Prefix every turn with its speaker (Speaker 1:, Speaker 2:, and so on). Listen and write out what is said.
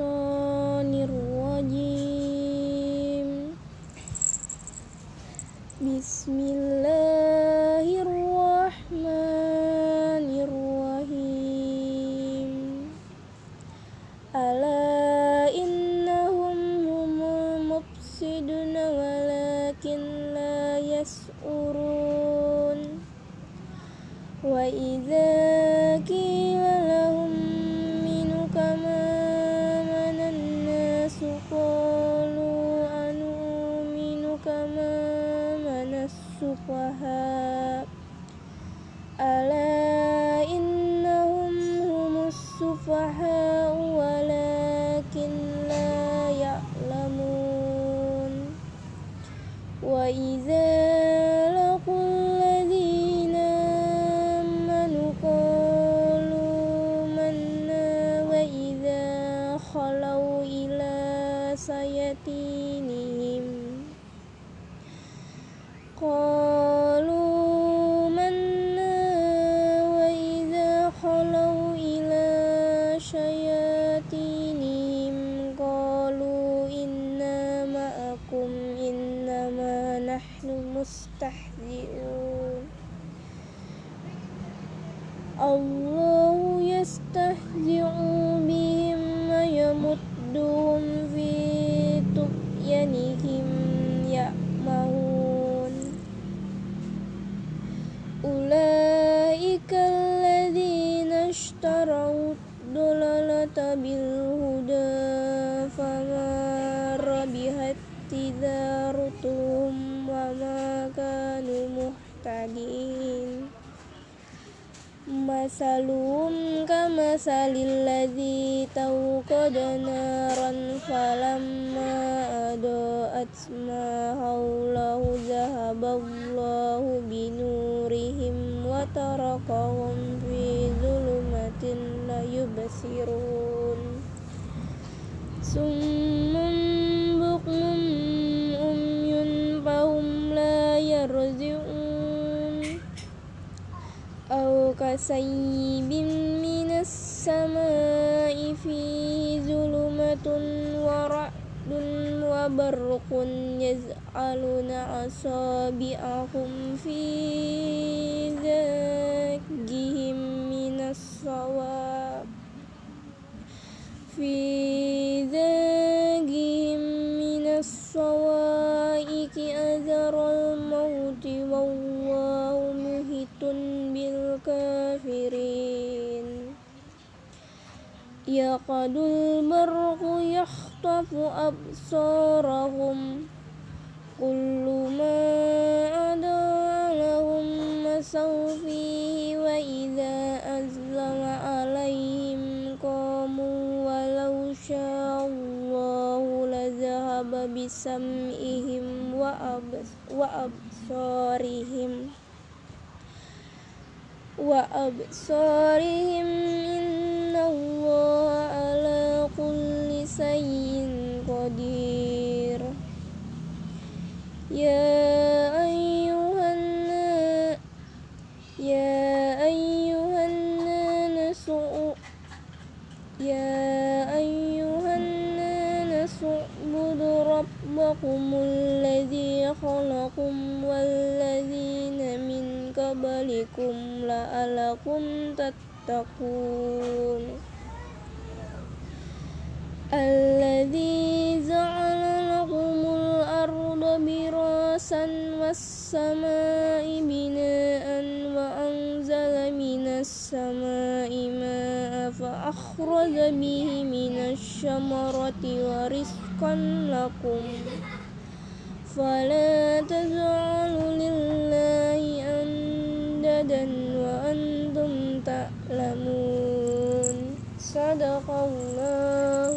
Speaker 1: syaitonir rajim Bismillahirrahmanirrahim. Ala innahum hum walakin la yas'urun. Wa idza وإذا مستهزئون الله يستهزئ بهم ويمدهم في طغيانهم يعمهون أولئك الذين اشتروا الضلالة بالهدى فما ربحت tidarutum wa ma kanu muhtadin. Kama salil ladzi tawqada naran falamma adoat ma haulahu zahaballahu binurihim wa tarakahum fi dhulumatin la yubsirun. Summa كسيب من السماء فيه ظلمة ورعد وبرق يجعلون أصابعهم في ذاكهم يقد البرق يخطف أبصارهم. كل ما أضاء لهم مسوا فيه وإذا أظلم عليهم قاموا ولو شاء الله لذهب بسمعهم وأبصارهم وأبصارهم قدير. يا أيها يا أيها الناس يا أيها الناس اعبدوا ربكم الذي خلقكم والذين من قبلكم لعلكم تتقون. الذي براسا والسماء بناء وأنزل من السماء ماء فأخرج به من الشمرة ورزقا لكم فلا تجعلوا لله أنددا وأنتم تعلمون صدق الله